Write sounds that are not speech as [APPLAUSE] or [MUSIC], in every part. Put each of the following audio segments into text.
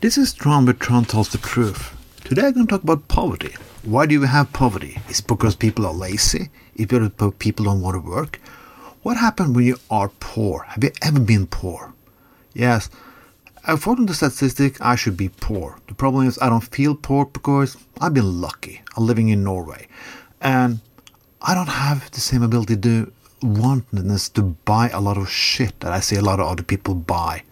This is Tron, but Tron tells the truth. Today I'm going to talk about poverty. Why do we have poverty? Is it because people are lazy? Is it because people don't want to work? What happens when you are poor? Have you ever been poor? Yes, according to statistics, I should be poor. The problem is I don't feel poor because I've been lucky. I'm living in Norway, and I don't have the same ability to wantonness to buy a lot of shit that I see a lot of other people buy.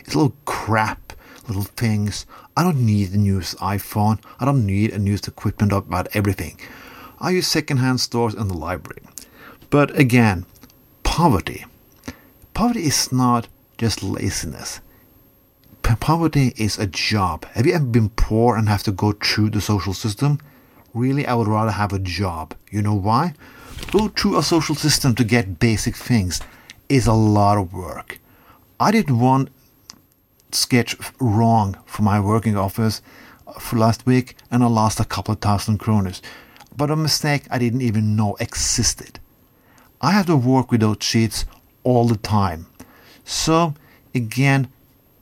It's a little crap, little things. I don't need a new iPhone. I don't need a new equipment about everything. I use secondhand stores and the library. But again, poverty. Poverty is not just laziness. Poverty is a job. Have you ever been poor and have to go through the social system? Really, I would rather have a job. You know why? Go through a social system to get basic things is a lot of work. I did one sketch wrong for my working office uh, for last week and I lost a couple of thousand kroners. But a mistake I didn't even know existed. I have to work with those sheets all the time. So, again,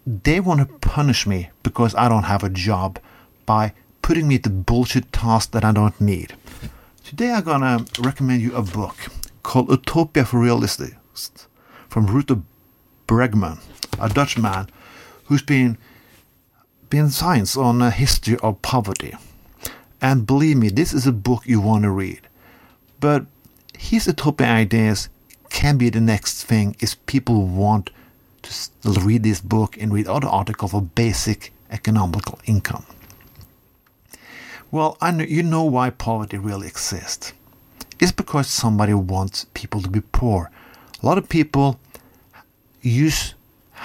they want to punish me because I don't have a job by putting me to bullshit tasks that I don't need. Today I'm gonna recommend you a book called Utopia for Realists from Rutger Bregman, a Dutch man who's been been science on a history of poverty. And believe me, this is a book you want to read. But his utopia ideas can be the next thing if people want to read this book and read other articles of basic economical income. Well, I know, you know why poverty really exists. It's because somebody wants people to be poor. A lot of people use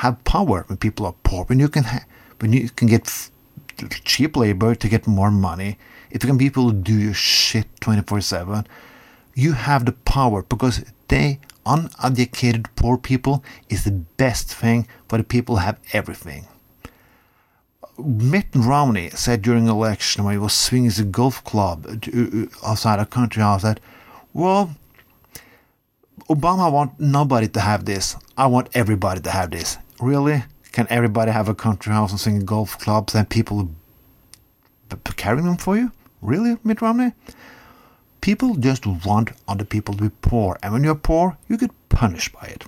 have power when people are poor. When you can ha- when you can get f- cheap labor to get more money, if you can be people to do your shit twenty four seven, you have the power because they uneducated poor people is the best thing for the people have everything. Mitt Romney said during election when he was swinging his golf club uh, uh, uh, outside a country house that, well, Obama want nobody to have this. I want everybody to have this. Really? Can everybody have a country house and swing golf clubs and people carrying them for you? Really, Mitt Romney? People just want other people to be poor, and when you're poor, you get punished by it.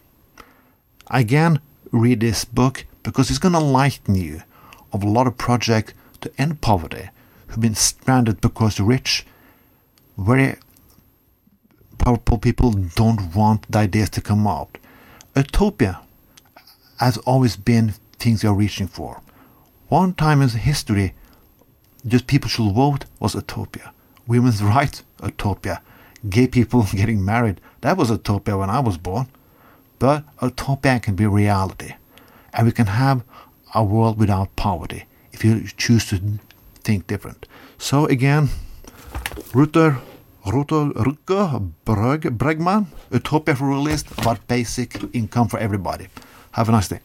Again, read this book because it's going to enlighten you of a lot of projects to end poverty who've been stranded because the rich, very powerful people don't want the ideas to come out. Utopia has always been things you're reaching for. One time in history, just people should vote was utopia women's [LAUGHS] rights, utopia. Gay people [LAUGHS] getting married, that was utopia when I was born. But utopia can be reality. And we can have a world without poverty if you choose to think different. So again, Rutger, Rutger, Rutger Breg, Bregman, Utopia for Realists about basic income for everybody. Have a nice day.